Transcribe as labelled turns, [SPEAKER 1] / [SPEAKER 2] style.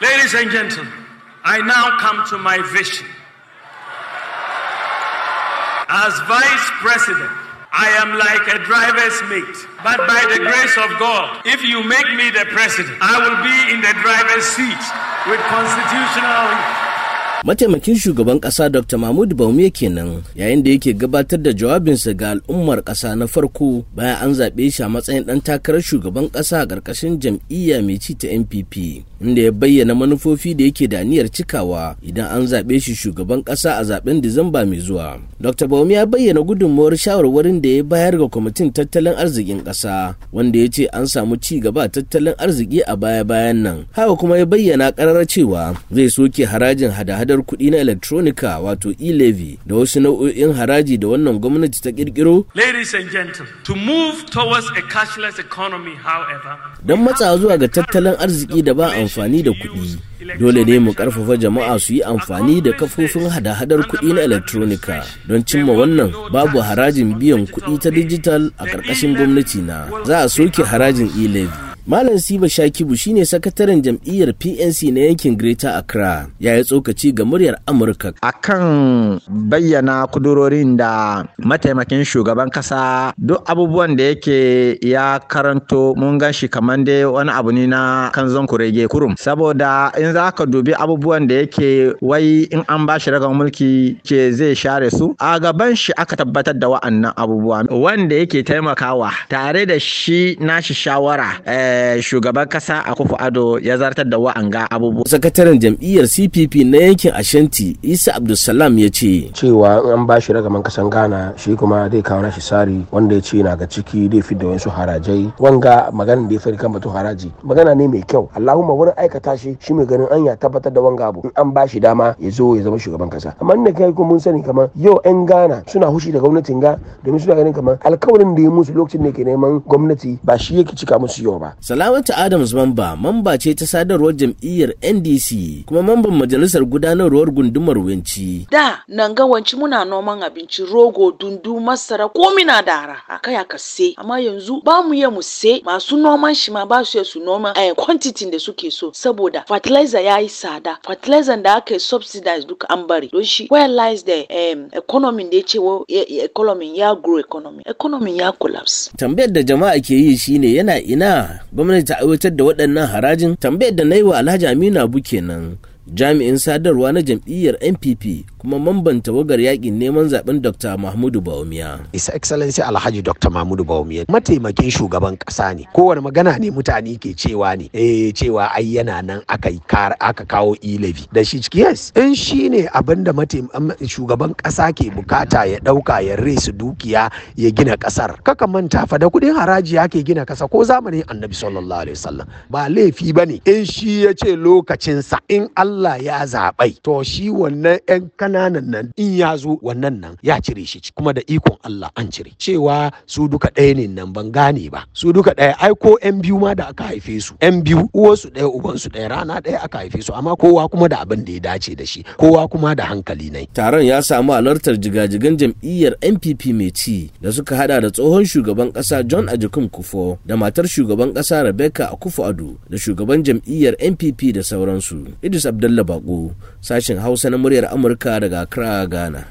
[SPEAKER 1] Ladies and gentlemen, I now come to my vision. As Vice President, I am like a driver's mate. But by the grace of God, if you make me the president, I will be in the driver's seat with constitutional
[SPEAKER 2] mataimakin shugaban kasa dr mahmud baume kenan yayin da yake gabatar da jawabinsa ga al'ummar kasa na farko bayan an zaɓe shi a matsayin ɗan takarar shugaban kasa a ƙarƙashin jam'iyya mai ci ta npp inda ya bayyana manufofi da yake da niyyar cikawa idan an zaɓe shi shugaban kasa a zaɓen disamba mai zuwa. Dr baume ya bayyana gudunmawar shawarwarin da ya bayar ga kwamitin tattalin arzikin ƙasa wanda ya ce an samu ci gaba tattalin arziki a baya-bayan nan. Haka kuma ya bayyana ƙararra cewa zai soke harajin hada-hada hadar kuɗi na electronica wato e-levy da wasu nau'o'in haraji da wannan gwamnati ta kirkiro.
[SPEAKER 1] Ladies and gentlemen, to move towards a cashless economy, however,
[SPEAKER 2] don matsa zuwa ga tattalin arziki da ba amfani da kuɗi dole ne mu ƙarfafa jama'a su yi amfani da kafofin hada-hadar kuɗi na electronica. Don cimma wannan babu harajin biyan kuɗi ta digital a ƙarƙashin gwamnati na. Za a soke harajin e-levy. Malam Siba Shakibu shine sakataren jam'iyyar PNC na yankin Greater Accra ya yi tsokaci ga muryar Amurka.
[SPEAKER 3] Akan bayyana kudurorin da mataimakin shugaban kasa duk abubuwan da yake ya karanto mun gan shi kamar dai wani abu ne na kanzon kurege kurum. Saboda in za ka dubi abubuwan da yake wai in an ba shi ragan mulki ke zai share su a gaban shi aka tabbatar da wa'annan abubuwa wanda yake taimakawa tare da shi nashi shawara shugaban kasa a kufu ado ya zartar da wa'anga abubuwa.
[SPEAKER 2] sakataren jam'iyyar cpp na yankin ashanti isa abdulsalam ya ce
[SPEAKER 4] cewa an ba shi ragaman kasan ghana shi kuma zai kawo nashi sari wanda ya ce na ga ciki zai fi da wasu harajai. Wanga maganin da ya fari kan batun haraji magana ne mai kyau. Allahumma wurin aikata shi shi mai ganin an ya tabbatar da wanga abu. In an ba shi dama ya zo ya zama shugaban kasa. Amma inda kai kuma mun sani kamar yau yan ghana suna hushi da gwamnatin ga domin suna ganin kamar alkawarin da ya musu lokacin da ke neman gwamnati ba shi yake cika musu yau ba.
[SPEAKER 2] Salamatu Adams Mamba mamba ce ta sadarwar jam'iyyar NDC kuma mamban majalisar gudanarwar gundumar Wenci.
[SPEAKER 5] Da nan ga wanci muna noman abinci rogo, dundu, masara ko mina dara a kai aka se amma yanzu ba mu iya mu se masu noman shi ma ba su iya su noma a quantity da suke so saboda fertilizer ya yi tsada fertilizer da aka subsidize duka an bari don shi where lies the um, economy da ya ce economy ya grow economy economy ya collapse.
[SPEAKER 2] Tambayar da jama'a ke yi shine yana ina gwamnati ta aiwatar da waɗannan harajin. Tambayar da na yi wa alhaji aminu abu kenan. Jami'in sadarwa na jam'iyyar npp kuma mamban tawagar yaƙin neman zaɓen dr mahmudu bawumiya
[SPEAKER 6] His Excellency Alhaji Dr. Mahmudu Bawumia mataimakin shugaban kasa ne. Kowane magana ne mutane ke cewa ne eh cewa ai yana nan aka aka kawo e-levy. Da shi yes in shi ne abin da shugaban kasa ke buƙata ya ɗauka ya resu dukiya ya gina ƙasar kaka manta fa da kuɗin haraji yake gina kasa ko zamanin annabi sallallahu alaihi wasallam. Ba laifi ba ne in shi ya ce lokacinsa in Allah ya zabai to shi wannan yan ƙananan nan in ya zo wannan nan ya cire shi kuma da ikon Allah an cire. Cewa su duka ɗaya ne nan ban gane ba. Su duka ɗaya ai ko yan biyu ma da aka haife su. Yan biyu uwarsu ɗaya ubansu ɗaya rana ɗaya aka haife su amma kowa kuma da abin da ya dace da shi. Kowa kuma da hankali ne
[SPEAKER 2] taron ya samu halartar jigajigan jam'iyyar npp mai ci da suka hada da tsohon shugaban kasa john ajikun kufo da matar shugaban kasa rebecca akufo ado da shugaban jam'iyyar npp da sauransu. Idris abdallah bako sashen hausa na muryar amurka daga accra ghana.